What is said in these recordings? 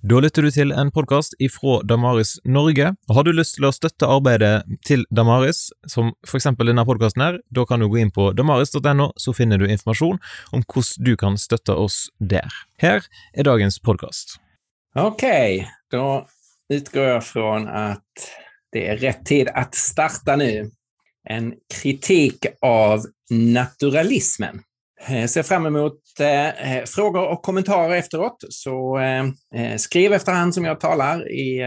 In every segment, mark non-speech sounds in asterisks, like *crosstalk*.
Da lytter du til en podkast ifra Damaris Norge. Har du lyst til å støtte arbeidet til Damaris, som till exempel den denne podkasten her, da kan du gå inn på damaris.no, så finner du informasjon om hvordan du kan støtte oss der. Her er dagens podkast. Okej, då utgår jag från att det är rätt tid att starta nu. En kritik av naturalismen. Jag ser fram emot eh, eh, frågor och kommentarer efteråt, så skriv efterhand som jag talar i,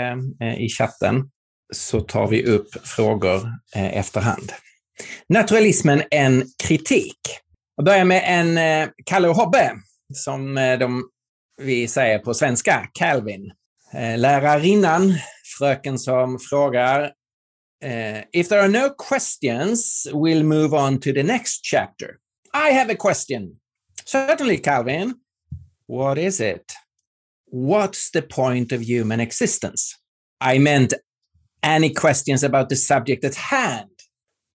i chatten, så tar vi upp frågor efterhand. Naturalismen, en kritik. Jag börjar med en Kalle och Hobbe, som de, vi säger på svenska, Calvin. Lärarinnan, fröken som frågar If there are no questions, we'll move on to the next chapter. I have a question. Certainly, Calvin. What is it? What's the point of human existence? I meant any questions about the subject at hand.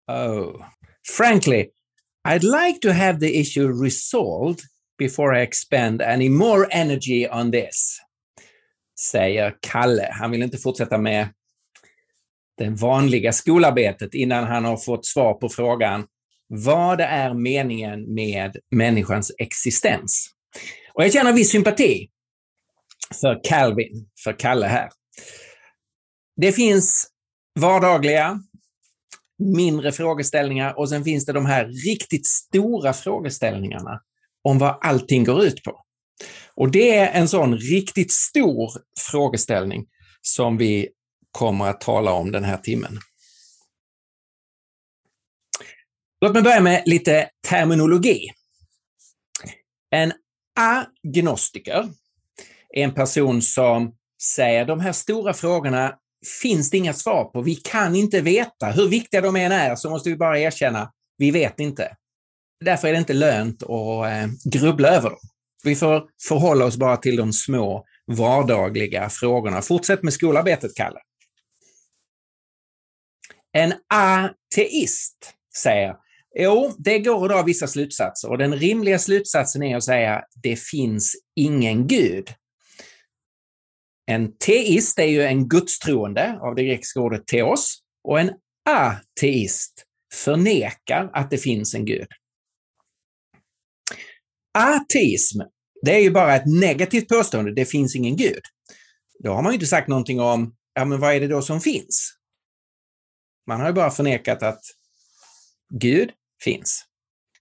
Oh, frankly, I'd like to have the issue resolved before I expend any more energy on this. Säger Kalle. Han vill inte fortsätta med det vanliga skolarbetet innan han har fått svar på frågan vad är meningen med människans existens? Och jag känner viss sympati för Calvin, för Kalle här. Det finns vardagliga, mindre frågeställningar och sen finns det de här riktigt stora frågeställningarna om vad allting går ut på. Och det är en sån riktigt stor frågeställning som vi kommer att tala om den här timmen. Låt mig börja med lite terminologi. En agnostiker är en person som säger de här stora frågorna finns det inga svar på. Vi kan inte veta. Hur viktiga de än är så måste vi bara erkänna, vi vet inte. Därför är det inte lönt att eh, grubbla över dem. Vi får förhålla oss bara till de små vardagliga frågorna. Fortsätt med skolarbetet, Kalle. En ateist säger Jo, det går att dra vissa slutsatser och den rimliga slutsatsen är att säga det finns ingen gud. En teist är ju en gudstroende av det grekiska ordet teos och en ateist förnekar att det finns en gud. Ateism, det är ju bara ett negativt påstående, det finns ingen gud. Då har man ju inte sagt någonting om, ja men vad är det då som finns? Man har ju bara förnekat att Gud finns.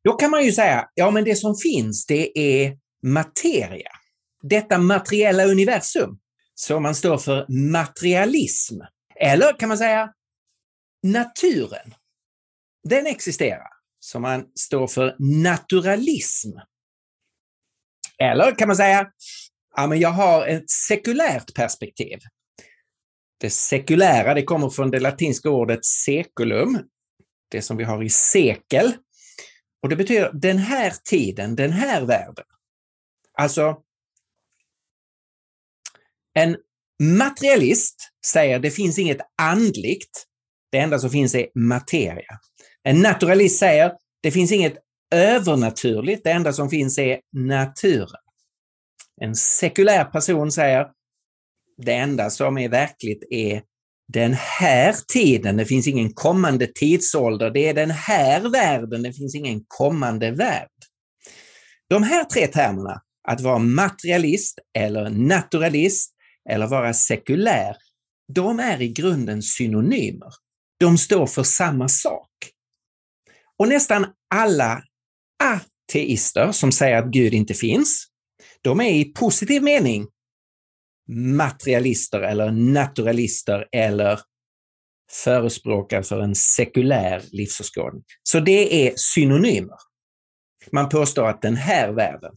Då kan man ju säga, ja men det som finns det är materia. Detta materiella universum. Så man står för materialism. Eller kan man säga naturen. Den existerar. Så man står för naturalism. Eller kan man säga, ja men jag har ett sekulärt perspektiv. Det sekulära, det kommer från det latinska ordet seculum, det som vi har i sekel. Och det betyder den här tiden, den här världen. Alltså, en materialist säger det finns inget andligt. Det enda som finns är materia. En naturalist säger det finns inget övernaturligt. Det enda som finns är naturen. En sekulär person säger det enda som är verkligt är den här tiden, det finns ingen kommande tidsålder, det är den här världen, det finns ingen kommande värld. De här tre termerna, att vara materialist eller naturalist eller vara sekulär, de är i grunden synonymer. De står för samma sak. Och nästan alla ateister som säger att Gud inte finns, de är i positiv mening materialister eller naturalister eller förespråkare för en sekulär livsåskådning. Så det är synonymer. Man påstår att den här världen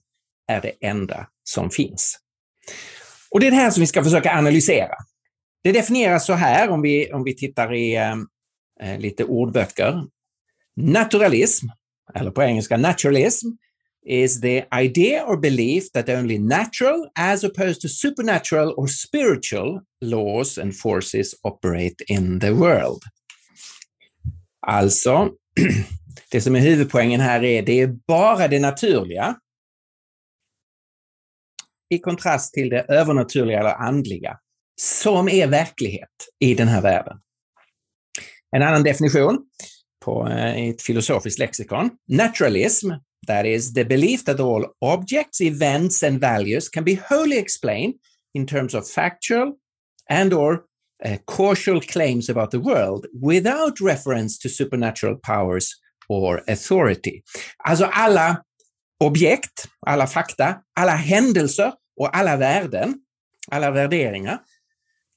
är det enda som finns. Och det är det här som vi ska försöka analysera. Det definieras så här om vi, om vi tittar i eh, lite ordböcker. Naturalism, eller på engelska naturalism, is the idea or belief that only natural as opposed to supernatural or spiritual laws and forces operate in the world. Alltså, *clears throat* det som är huvudpoängen här är det är bara det naturliga i kontrast till det övernaturliga eller andliga, som är verklighet i den här världen. En annan definition på eh, ett filosofiskt lexikon. Naturalism, that is the belief that all objects, events and values can be wholly explained in terms of factual and or uh, causal claims about the world without reference to supernatural powers or authority. Alltså alla objekt, alla fakta, alla händelser och alla värden, alla värderingar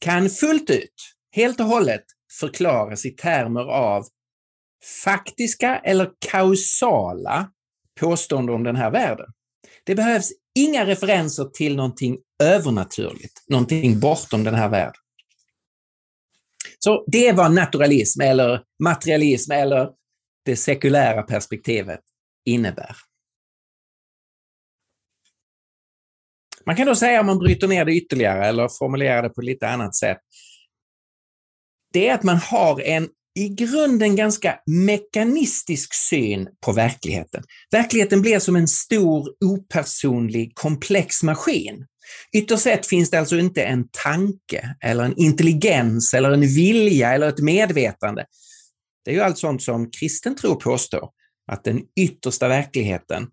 kan fullt ut, helt och hållet förklaras i termer av faktiska eller kausala påstående om den här världen. Det behövs inga referenser till någonting övernaturligt, någonting bortom den här världen. Så det är vad naturalism eller materialism eller det sekulära perspektivet innebär. Man kan då säga om man bryter ner det ytterligare eller formulerar det på lite annat sätt. Det är att man har en i grunden ganska mekanistisk syn på verkligheten. Verkligheten blir som en stor, opersonlig, komplex maskin. Ytterst sett finns det alltså inte en tanke, eller en intelligens, eller en vilja eller ett medvetande. Det är ju allt sånt som kristen tro påstår, att den yttersta verkligheten,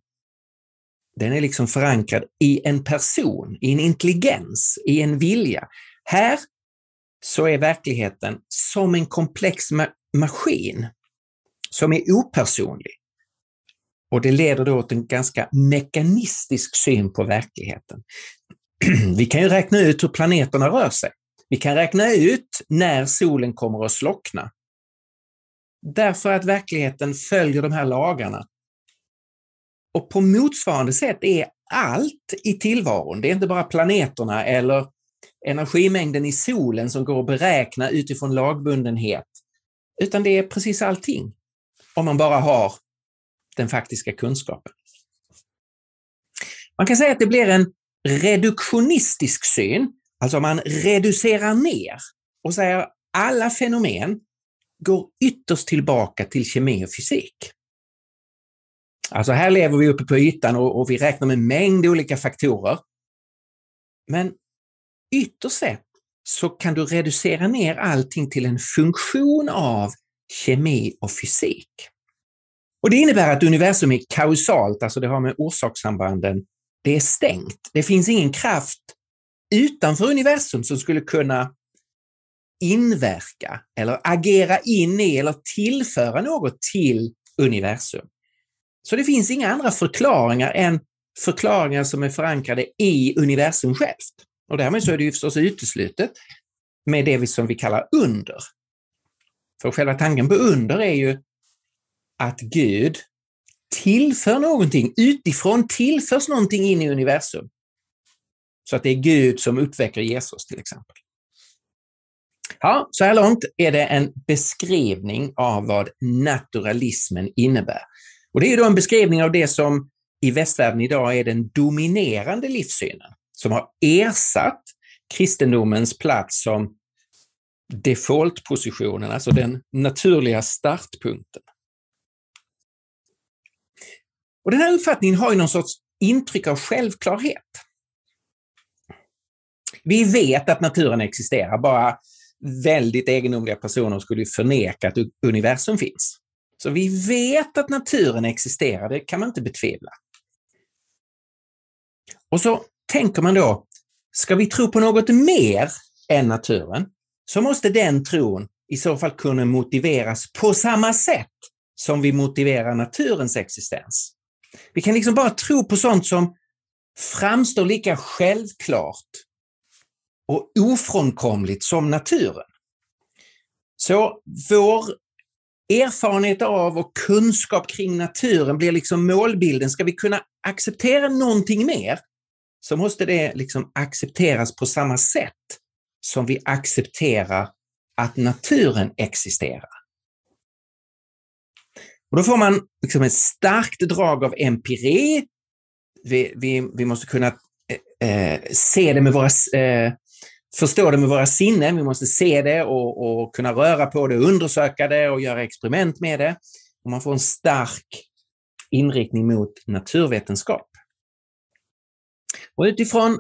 den är liksom förankrad i en person, i en intelligens, i en vilja. Här så är verkligheten som en komplex ma maskin som är opersonlig. Och det leder då till en ganska mekanistisk syn på verkligheten. *clears throat* Vi kan ju räkna ut hur planeterna rör sig. Vi kan räkna ut när solen kommer att slockna. Därför att verkligheten följer de här lagarna. Och på motsvarande sätt är allt i tillvaron, det är inte bara planeterna eller energimängden i solen som går att beräkna utifrån lagbundenhet, utan det är precis allting. Om man bara har den faktiska kunskapen. Man kan säga att det blir en reduktionistisk syn, alltså man reducerar ner och säger att alla fenomen går ytterst tillbaka till kemi och fysik. Alltså här lever vi uppe på ytan och, och vi räknar med en mängd olika faktorer. Men ytterst sett så kan du reducera ner allting till en funktion av kemi och fysik. Och Det innebär att universum är kausalt, alltså det har med orsakssambanden, det är stängt. Det finns ingen kraft utanför universum som skulle kunna inverka eller agera in i eller tillföra något till universum. Så det finns inga andra förklaringar än förklaringar som är förankrade i universum självt. Och därmed så är det ju förstås uteslutet med det som vi kallar under. För själva tanken på under är ju att Gud tillför någonting utifrån, tillförs någonting in i universum. Så att det är Gud som utvecklar Jesus till exempel. Ja, så här långt är det en beskrivning av vad naturalismen innebär. Och det är då en beskrivning av det som i västvärlden idag är den dominerande livssynen som har ersatt kristendomens plats som defaultpositionen, alltså den naturliga startpunkten. Och Den här uppfattningen har ju någon sorts intryck av självklarhet. Vi vet att naturen existerar, bara väldigt egendomliga personer skulle förneka att universum finns. Så vi vet att naturen existerar, det kan man inte betvivla. Och så tänker man då, ska vi tro på något mer än naturen, så måste den tron i så fall kunna motiveras på samma sätt som vi motiverar naturens existens. Vi kan liksom bara tro på sånt som framstår lika självklart och ofrånkomligt som naturen. Så vår erfarenhet av och kunskap kring naturen blir liksom målbilden. Ska vi kunna acceptera någonting mer så måste det liksom accepteras på samma sätt som vi accepterar att naturen existerar. Och då får man liksom ett starkt drag av empiri. Vi, vi, vi måste kunna eh, eh, se det med våra, eh, förstå det med våra sinnen. Vi måste se det och, och, kunna röra på det, undersöka det och göra experiment med det. Och man får en stark inriktning mot naturvetenskap. Och utifrån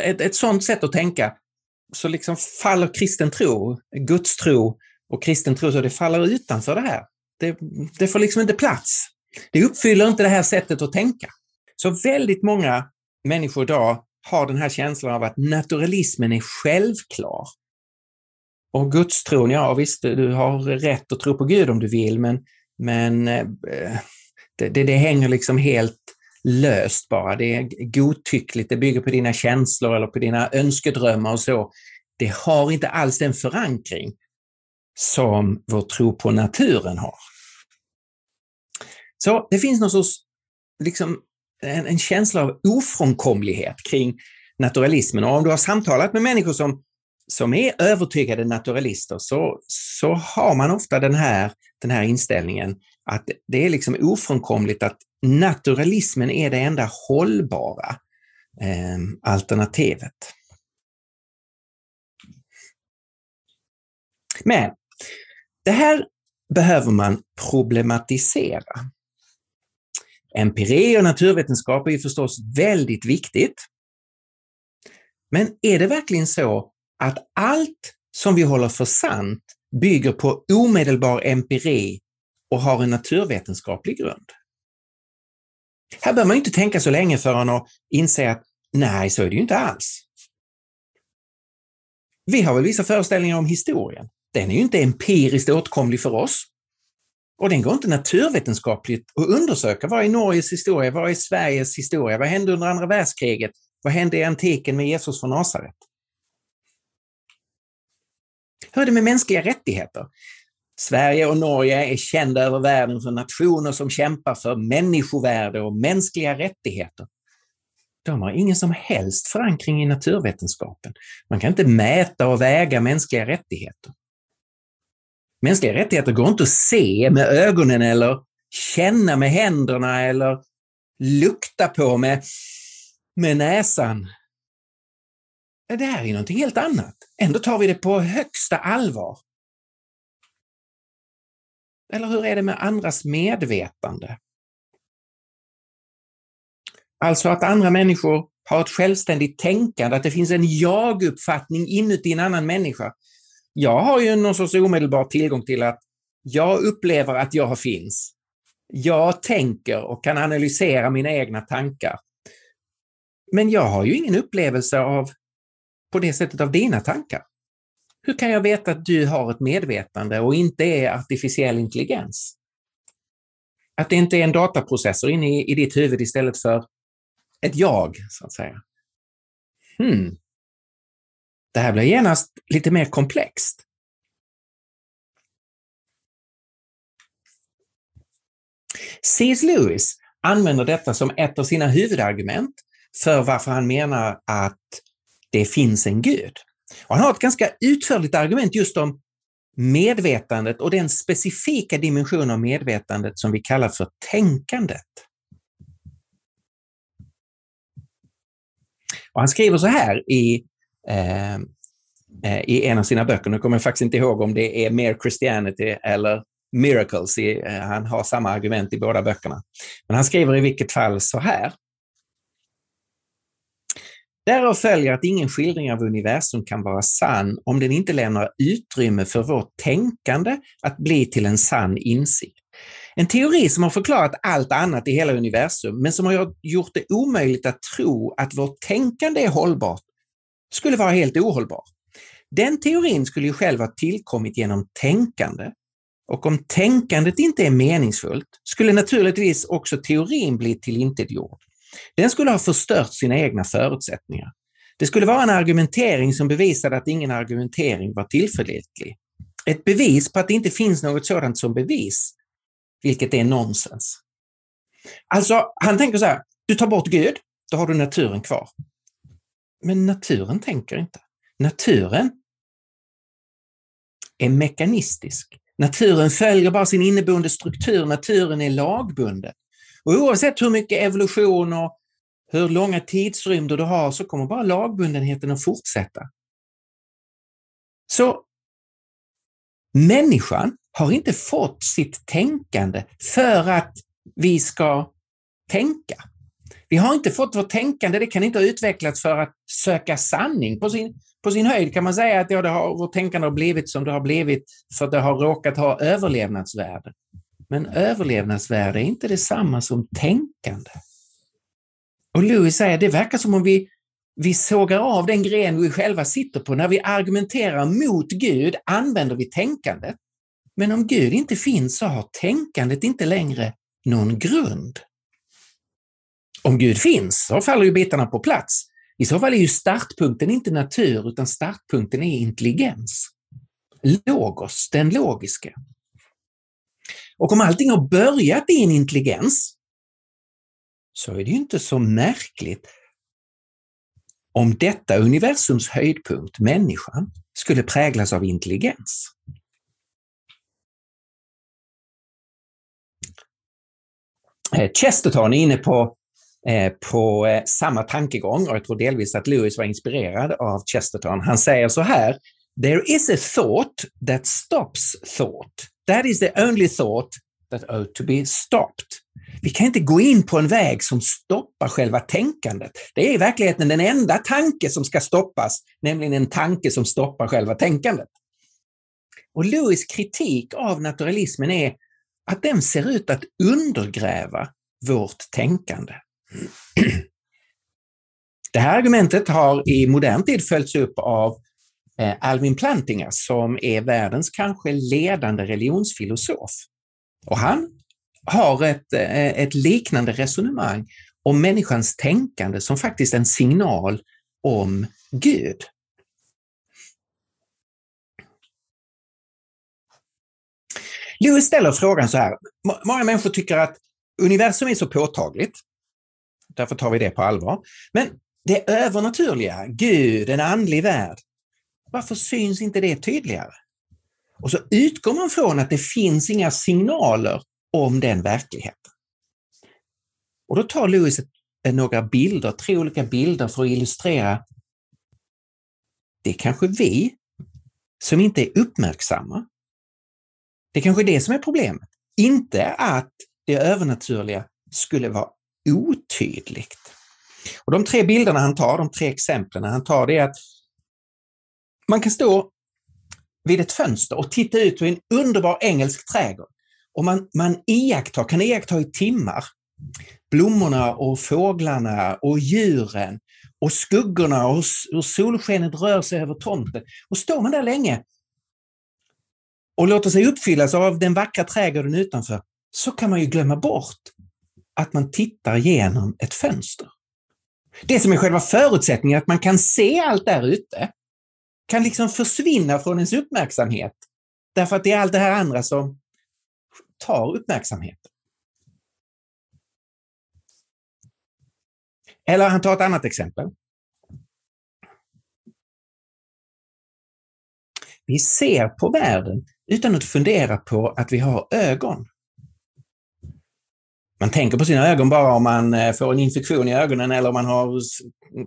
ett, ett sådant sätt att tänka så liksom faller kristen tro, Guds tro och kristen tro, så det faller utanför det här. Det, det får liksom inte plats. Det uppfyller inte det här sättet att tänka. Så väldigt många människor idag har den här känslan av att naturalismen är självklar. Och gudstron, ja visst, du har rätt att tro på Gud om du vill, men, men eh, det, det, det hänger liksom helt löst bara. Det är godtyckligt, det bygger på dina känslor eller på dina önskedrömmar och så. Det har inte alls den förankring som vår tro på naturen har. Så det finns någon sorts, liksom, en, en känsla av ofrånkomlighet kring naturalismen. Och om du har samtalat med människor som, som är övertygade naturalister så, så har man ofta den här, den här inställningen att det är liksom ofrånkomligt att naturalismen är det enda hållbara eh, alternativet. Men det här behöver man problematisera. Empiri och naturvetenskap är ju förstås väldigt viktigt. Men är det verkligen så att allt som vi håller för sant bygger på omedelbar empiri och har en naturvetenskaplig grund? Här behöver man inte tänka så länge förrän och inse att nej, så är det ju inte alls. Vi har väl vissa föreställningar om historien. Den är ju inte empiriskt åtkomlig för oss. Och den går inte naturvetenskapligt att undersöka. Vad är Norges historia? Vad är Sveriges historia? Vad hände under andra världskriget? Vad hände i antiken med Jesus från Nasaret? Hur är det med mänskliga rättigheter? Sverige och Norge är kända över världen för nationer som kämpar för människovärde och mänskliga rättigheter. De har ingen som helst förankring i naturvetenskapen. Man kan inte mäta och väga mänskliga rättigheter. Mänskliga rättigheter går inte att se med ögonen eller känna med händerna eller lukta på med, med näsan. Det här är någonting helt annat. Ändå tar vi det på högsta allvar. Eller hur är det med andras medvetande? Alltså att andra människor har ett självständigt tänkande, att det finns en jag-uppfattning inuti en annan människa. Jag har ju någon sorts omedelbar tillgång till att jag upplever att jag finns. Jag tänker och kan analysera mina egna tankar. Men jag har ju ingen upplevelse av, på det sättet, av dina tankar. Hur kan jag veta att du har ett medvetande och inte är artificiell intelligens? Att det inte är en dataprocessor inne i, i ditt huvud istället för ett jag, så att säga. Hmm. Det här blir genast lite mer komplext. C.S. Lewis använder detta som ett av sina huvudargument för varför han menar att det finns en gud. Och han har ett ganska utförligt argument just om medvetandet och den specifika dimension av medvetandet som vi kallar för tänkandet. Och han skriver så här i, eh, eh, i en av sina böcker, nu kommer jag faktiskt inte ihåg om det är Mere Christianity eller Miracles, i, eh, han har samma argument i båda böckerna. Men han skriver i vilket fall så här. Därav följer att ingen skildring av universum kan vara sann om den inte lämnar utrymme för vårt tänkande att bli till en sann insikt. En teori som har förklarat allt annat i hela universum, men som har gjort det omöjligt att tro att vårt tänkande är hållbart, skulle vara helt ohållbar. Den teorin skulle ju själv ha tillkommit genom tänkande. Och om tänkandet inte är meningsfullt skulle naturligtvis också teorin bli tillintetgjord. Den skulle ha förstört sina egna förutsättningar. Det skulle vara en argumentering som bevisade att ingen argumentering var tillförlitlig. Ett bevis på att det inte finns något sådant som bevis, vilket är nonsens. Alltså, han tänker så här, du tar bort Gud, då har du naturen kvar. Men naturen tänker inte. Naturen är mekanistisk. Naturen följer bara sin inneboende struktur, naturen är lagbunden. Och oavsett hur mycket evolution och hur långa tidsrymder du har så kommer bara lagbundenheten att fortsätta. Så människan har inte fått sitt tänkande för att vi ska tänka. Vi har inte fått vårt tänkande, det kan inte ha utvecklats för att söka sanning. På sin, på sin höjd kan man säga att ja, det har, vårt tänkande har blivit som det har blivit för att det har råkat ha överlevnadsvärde. Men överlevnadsvärde är inte detsamma som tänkande. Och Louis säger det verkar som om vi, vi sågar av den gren vi själva sitter på. När vi argumenterar mot Gud använder vi tänkandet. Men om Gud inte finns så har tänkandet inte längre någon grund. Om Gud finns så faller ju bitarna på plats. I så fall är ju startpunkten inte natur utan startpunkten är intelligens. Logos, den logiska. Och om allting har börjat i en intelligens så är det ju inte så märkligt om detta universums höjdpunkt, människan, skulle präglas av intelligens. Eh, Chesterton är inne på, eh, på eh, samma tankegång och jag tror delvis att Lewis var inspirerad av Chesterton. Han säger så här, There is a thought that stops thought. That is the only thought that ought to be stopped. Vi kan inte gå in på en väg som stoppar själva tänkandet. Det är i verkligheten den enda tanke som ska stoppas, nämligen en tanke som stoppar själva tänkandet. Och Lewis kritik av naturalismen är att den ser ut att undergräva vårt tänkande. *clears throat* Det här argumentet har i modern tid följts upp av Eh, Alvin Plantinga som är världens kanske ledande religionsfilosof. Och han har ett, eh, ett liknande resonemang om människans tänkande som faktiskt en signal om Gud. Lewis ställer frågan så här, många människor tycker att universum är så påtagligt, därför tar vi det på allvar. Men det övernaturliga, Gud, en andlig värld, varför syns inte det tydligare? Och så utgår man från att det finns inga signaler om den verkligheten. Och då tar Lewis några bilder, tre olika bilder för att illustrera det är kanske vi som inte är uppmärksamma. Det är kanske är det som är problemet. Inte att det övernaturliga skulle vara otydligt. Och De tre bilderna han tar, de tre exemplen han tar, det är att man kan stå vid ett fönster och titta ut på en underbar engelsk trädgård. Och man, man iakttar, kan iaktta i timmar blommorna och fåglarna och djuren och skuggorna och, hur solskenet rör sig över tomten. Och står man där länge och låter sig uppfyllas av den vackra trädgården utanför, så kan man ju glömma bort att man tittar genom ett fönster. Det som är själva förutsättningen, att man kan se allt där ute, kan liksom försvinna från ens uppmärksamhet. Därför att det är allt det här andra som tar uppmärksamheten. Eller han tar ett annat exempel. Vi ser på världen utan att fundera på att vi har ögon. Man tänker på sina ögon bara om man eh, får en infektion i ögonen eller om man har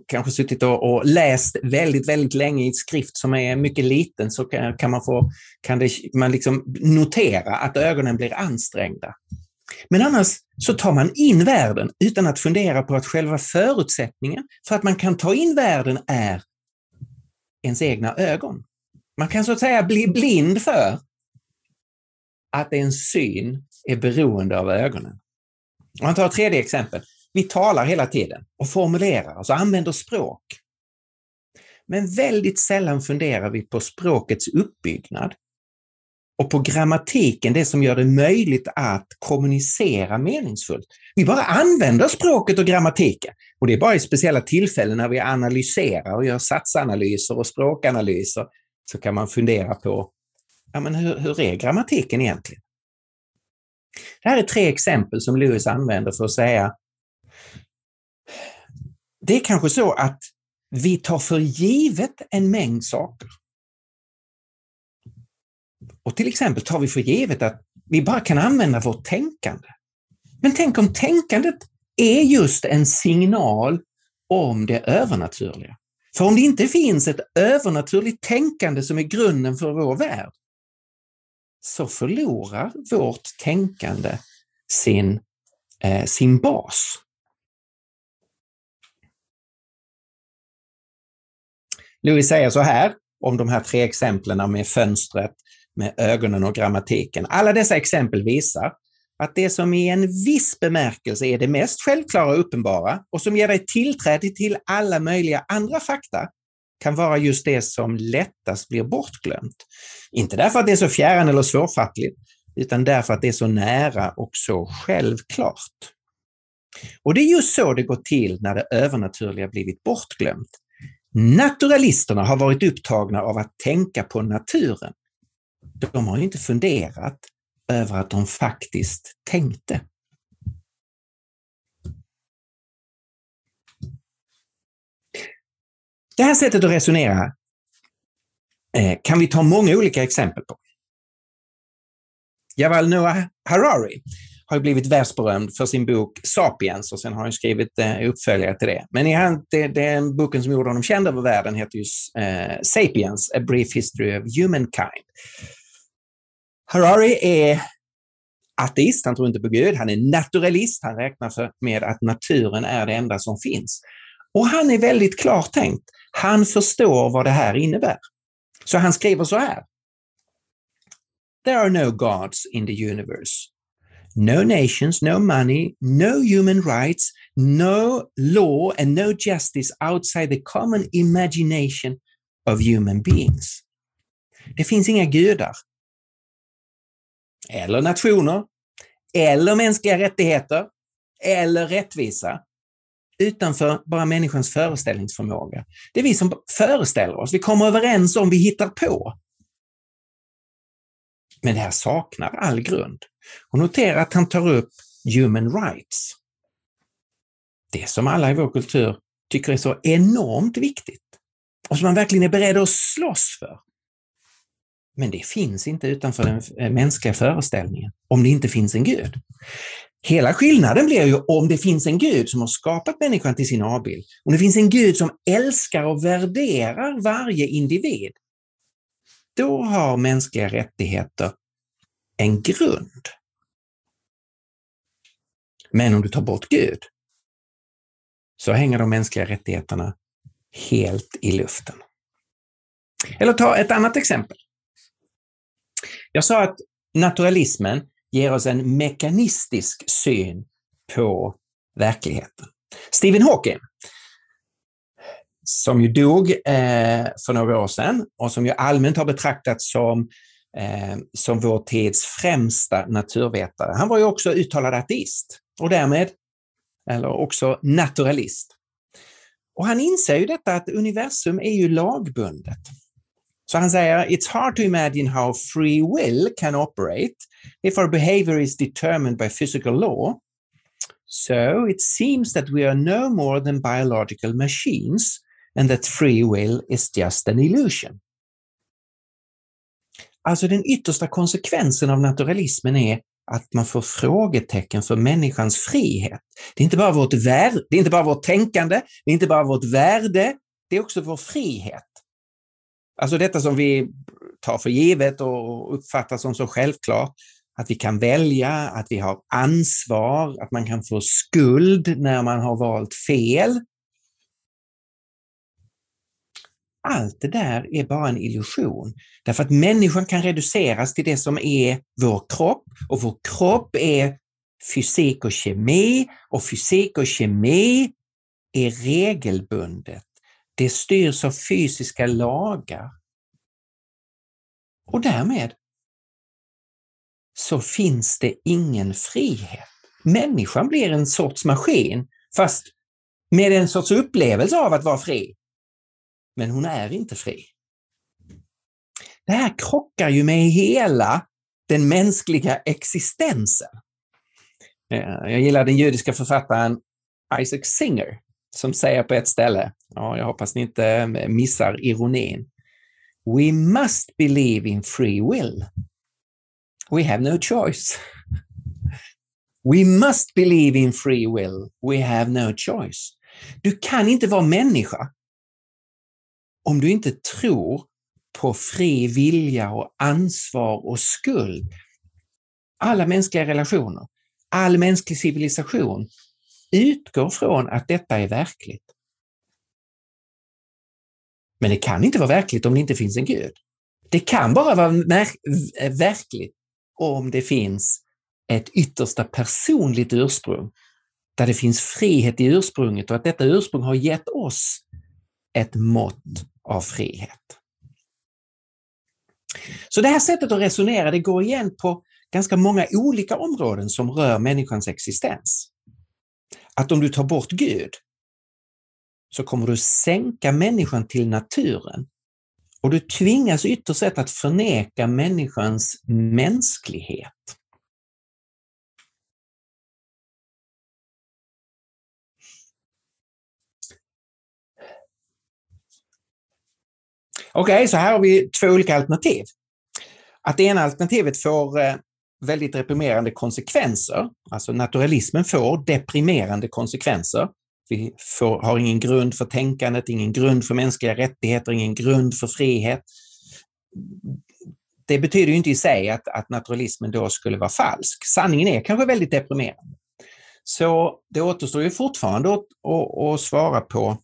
kanske suttit och, och läst väldigt, väldigt länge i ett skrift som är mycket liten så kan, kan man få, kan det, man liksom notera att ögonen blir ansträngda. Men annars så tar man in världen utan att fundera på att själva förutsättningen för att man kan ta in världen är ens egna ögon. Man kan så att säga bli blind för att ens syn är beroende av ögonen. Om man tar ett tredje exempel. Vi talar hela tiden och formulerar, alltså använder språk. Men väldigt sällan funderar vi på språkets uppbyggnad och på grammatiken, det som gör det möjligt att kommunicera meningsfullt. Vi bara använder språket och grammatiken. Och det är bara i speciella tillfällen när vi analyserar och gör satsanalyser och språkanalyser så kan man fundera på ja, men hur, hur är grammatiken egentligen? Det här är tre exempel som Lewis använder för att säga det är kanske så att vi tar för givet en mängd saker. Och till exempel tar vi för givet att vi bara kan använda vårt tänkande. Men tänk om tänkandet är just en signal om det övernaturliga. För om det inte finns ett övernaturligt tänkande som är grunden för vår värld, så förlorar vårt tänkande sin, eh, sin bas. Louis säger så här om de här tre exemplen med fönstret, med ögonen och grammatiken. Alla dessa exempel visar att det som i en viss bemärkelse är det mest självklara och uppenbara och som ger dig tillträde till alla möjliga andra fakta kan vara just det som lättast blir bortglömt. Inte därför att det är så fjärran eller svårfattligt, utan därför att det är så nära och så självklart. Och det är just så det går till när det övernaturliga blivit bortglömt. Naturalisterna har varit upptagna av att tänka på naturen. De har inte funderat över att de faktiskt tänkte. Det här sättet att resonera eh, kan vi ta många olika exempel på. Javal Noah Harari har blivit världsberömd för sin bok Sapiens och sen har han skrivit eh, uppföljare till det. Men i han, det, den boken som gjorde honom känd över världen heter ju eh, Sapiens, A Brief History of Humankind. Harari är ateist, han tror inte på Gud, han är naturalist, han räknar för, med att naturen är det enda som finns. Och han är väldigt klartänkt. Han förstår vad det här innebär. Så han skriver så här. There are no gods in the universe. No nations, no money, no human rights, no law and no justice outside the common imagination of human beings. Det finns inga gudar, eller nationer, eller mänskliga rättigheter, eller rättvisa, utanför bara människans föreställningsförmåga. Det är vi som föreställer oss, vi kommer överens om, vi hittar på. Men det här saknar all grund. Och notera att han tar upp human rights. Det som alla i vår kultur tycker är så enormt viktigt och som man verkligen är beredd att slåss för. Men det finns inte utanför den eh, mänskliga föreställningen, om det inte finns en gud. Hela skillnaden blir ju om det finns en gud som har skapat människan till sin avbild, om det finns en gud som älskar och värderar varje individ, då har mänskliga rättigheter en grund. Men om du tar bort Gud, så hänger de mänskliga rättigheterna helt i luften. Eller ta ett annat exempel. Jag sa att naturalismen ger oss en mekanistisk syn på verkligheten. Stephen Hawking, som ju dog eh, för några år sedan och som ju allmänt har betraktats som, eh, som vår tids främsta naturvetare. Han var ju också uttalad ateist och därmed, eller också naturalist. Och han inser ju detta att universum är ju lagbundet. Så han säger, it's hard to imagine how free will can operate if our behavior is determined by physical law. So it seems that we are no more than biological machines and that free will is just an illusion. Alltså den yttersta konsekvensen av naturalismen är att man får frågetecken för människans frihet. Det är inte bara vårt värde, det är inte bara vårt tänkande, det är inte bara vårt värde, det är också vår frihet. Alltså detta som vi tar för givet och uppfattar som så självklart, att vi kan välja, att vi har ansvar, att man kan få skuld när man har valt fel. Allt det där är bara en illusion. Därför att människan kan reduceras till det som är vår kropp och vår kropp är fysik och kemi och fysik och kemi är regelbundet. Det styrs av fysiska lagar. Och därmed så finns det ingen frihet. Människan blir en sorts maskin, fast med en sorts upplevelse av att vara fri. Men hon är inte fri. Det här krockar ju med hela den mänskliga existensen. Eh, jag gillar den judiska författaren Isaac Singer som säger på ett ställe, ja, jag hoppas ni inte missar ironin. We must believe in free will. We have no choice. *laughs* We must believe in free will. We have no choice. Du kan inte vara människa om du inte tror på fri vilja och ansvar och skuld. Alla mänskliga relationer, all mänsklig civilisation utgår från att detta är verkligt. Men det kan inte vara verkligt om det inte finns en Gud. Det kan bara vara verkligt om det finns ett yttersta personligt ursprung, där det finns frihet i ursprunget och att detta ursprung har gett oss ett mått av frihet. Så det här sättet att resonera det går igen på ganska många olika områden som rör människans existens. Att om du tar bort Gud så kommer du sänka människan till naturen och du tvingas ytterst sett att förneka människans mänsklighet. Okej, okay, så här har vi två olika alternativ. Att det ena alternativet får eh, väldigt deprimerande konsekvenser, alltså naturalismen får deprimerande konsekvenser. Vi får, har ingen grund för tänkandet, ingen grund för mänskliga rättigheter, ingen grund för frihet. Det betyder ju inte i sig att, att naturalismen då skulle vara falsk. Sanningen är kanske väldigt deprimerande. Så det återstår ju fortfarande att, att, att svara på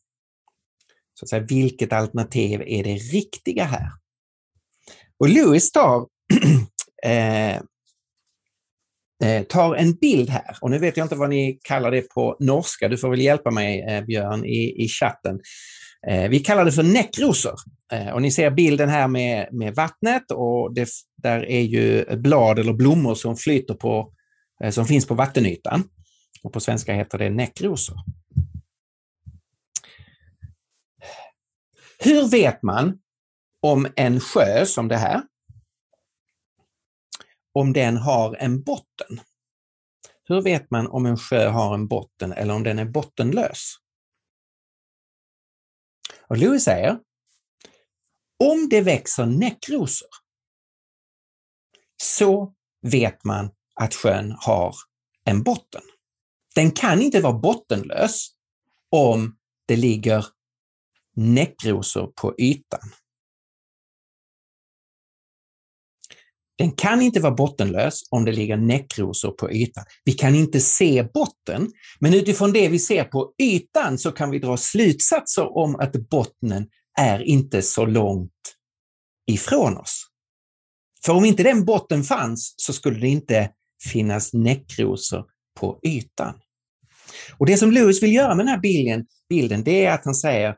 så att säga, vilket alternativ är det riktiga här? Och Lewis tar, *clears throat* eh, eh, Eh, tar en bild här och nu vet jag inte vad ni kallar det på norska. Du får väl hjälpa mig eh, Björn i, i chatten. Eh, vi kallar det för näckrosor eh, och ni ser bilden här med, med vattnet och det, där är ju blad eller blommor som flyter på, eh, som finns på vattenytan. Och på svenska heter det näckrosor. Hur vet man om en sjö som det här, om den har en botten? Hur vet man om en sjö har en botten eller om den är bottenlös? Och Louis säger, om det växer näckrosor så vet man att sjön har en botten. Den kan inte vara bottenlös om det ligger näckrosor på ytan. Den kan inte vara bottenlös om det ligger näckrosor på ytan. Vi kan inte se botten, men utifrån det vi ser på ytan så kan vi dra slutsatser om att bottnen är inte så långt ifrån oss. För om inte den botten fanns så skulle det inte finnas näckrosor på ytan. Och Det som Lewis vill göra med den här bilden, bilden det är att han säger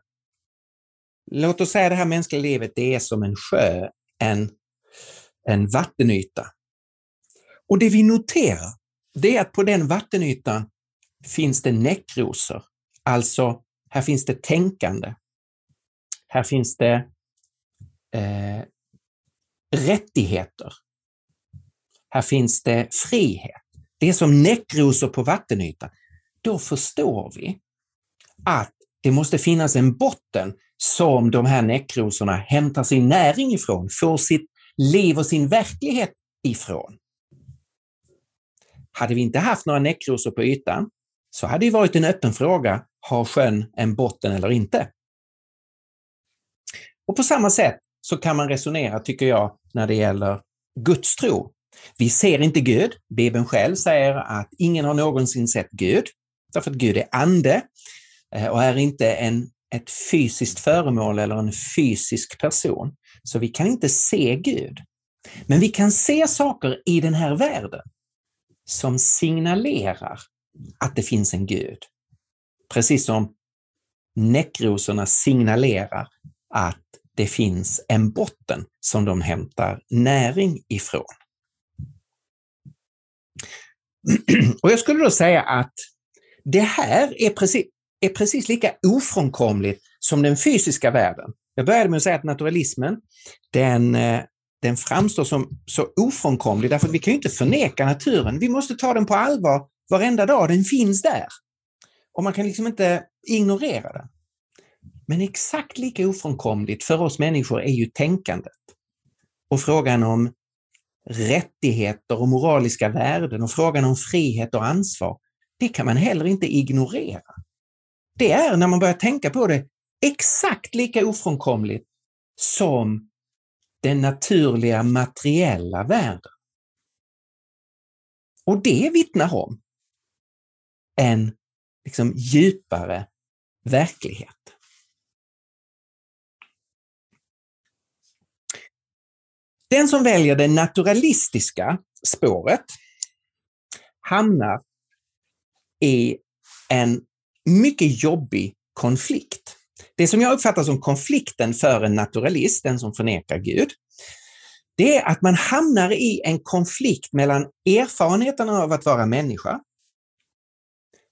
låt oss säga det här mänskliga livet, det är som en sjö, en, en vattenyta. Och det vi noterar, det är att på den vattenytan finns det näckrosor. Alltså, här finns det tänkande. Här finns det eh, rättigheter. Här finns det frihet. Det är som näckrosor på vattenytan. Då förstår vi att det måste finnas en botten som de här näckrosorna hämtar sin näring ifrån, får sitt liv och sin verklighet ifrån. Hade vi inte haft några näckrosor på ytan så hade det varit en öppen fråga, har sjön en botten eller inte? Och på samma sätt så kan man resonera, tycker jag, när det gäller Guds tro. Vi ser inte Gud. Bibeln själv säger att ingen har någonsin sett Gud, därför att Gud är ande eh, och är inte en ett fysiskt föremål eller en fysisk person. Så vi kan inte se Gud. Men vi kan se saker i den här världen som signalerar att det finns en Gud. Precis som näckrosorna signalerar att det finns en botten som de hämtar näring ifrån. *clears throat* Och jag skulle då säga att det här är precis, är precis lika ofrånkomligt som den fysiska världen. Jag började med att säga att naturalismen, den, eh, den framstår som så ofrånkomlig därför att vi kan ju inte förneka naturen. Vi måste ta den på allvar varenda dag. Den finns där. Och man kan liksom inte ignorera den. Men exakt lika ofrånkomligt för oss människor är ju tänkandet. Och frågan om rättigheter och moraliska värden och frågan om frihet och ansvar, det kan man heller inte ignorera det är när man börjar tänka på det exakt lika ofrånkomligt som den naturliga materiella världen. Och det vittnar om en liksom djupare verklighet. Den som väljer det naturalistiska spåret hamnar i en mycket jobbig konflikt. Det som jag uppfattar som konflikten för en naturalist, den som förnekar Gud, det är att man hamnar i en konflikt mellan erfarenheterna av att vara människa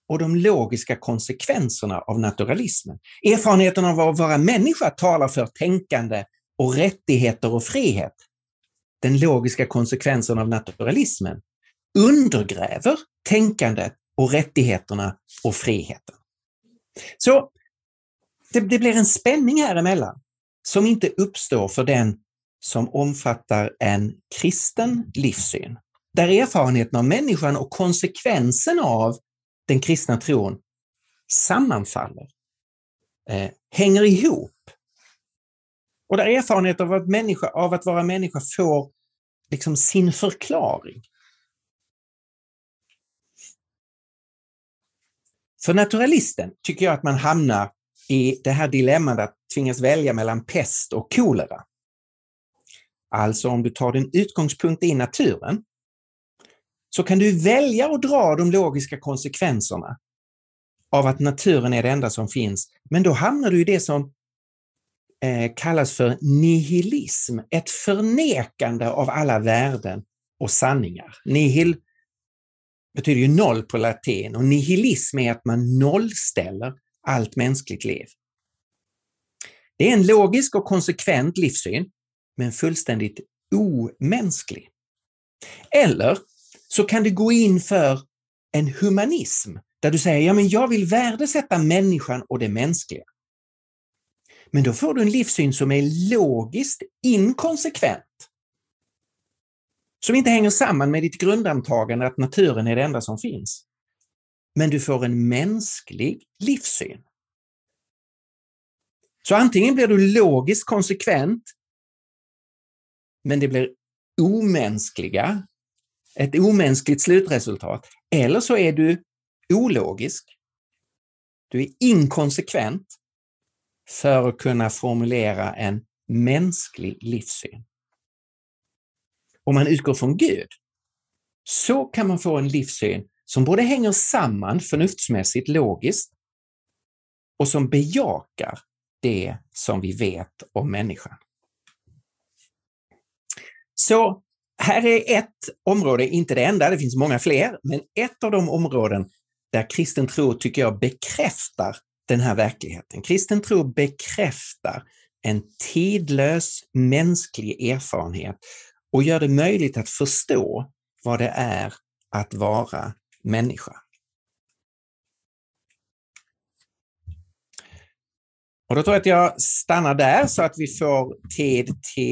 och de logiska konsekvenserna av naturalismen. Erfarenheten av att vara människa talar för tänkande och rättigheter och frihet. Den logiska konsekvensen av naturalismen undergräver tänkandet och rättigheterna och friheten. Så det, det blir en spänning här emellan som inte uppstår för den som omfattar en kristen livssyn, där erfarenheten av människan och konsekvensen av den kristna tron sammanfaller, eh, hänger ihop. Och där erfarenheten av att, människa, av att vara människa får liksom sin förklaring. För naturalisten tycker jag att man hamnar i det här dilemmat att tvingas välja mellan pest och kolera. Alltså om du tar din utgångspunkt i naturen, så kan du välja att dra de logiska konsekvenserna av att naturen är det enda som finns. Men då hamnar du i det som eh, kallas för nihilism, ett förnekande av alla värden och sanningar. Nihil betyder ju noll på latin och nihilism är att man nollställer allt mänskligt liv. Det är en logisk och konsekvent livssyn, men fullständigt omänsklig. Eller så kan du gå in för en humanism där du säger, ja men jag vill värdesätta människan och det mänskliga. Men då får du en livssyn som är logiskt inkonsekvent. Som inte hänger samman med ditt grundantagande att naturen är det enda som finns. Men du får en mänsklig livssyn. Så antingen blir du logiskt konsekvent, men det blir omänskliga, ett omänskligt slutresultat. Eller så är du ologisk. Du är inkonsekvent för att kunna formulera en mänsklig livssyn. Om man utgår från Gud, så kan man få en livssyn som både hänger samman förnuftsmässigt, logiskt, och som bejakar det som vi vet om människan. Så här är ett område, inte det enda, det finns många fler, men ett av de områden där kristen tro, tycker jag, bekräftar den här verkligheten. Kristen tro bekräftar en tidlös mänsklig erfarenhet och gör det möjligt att förstå vad det är att vara människa. Och då tror jag att jag stannar där så att vi får tid till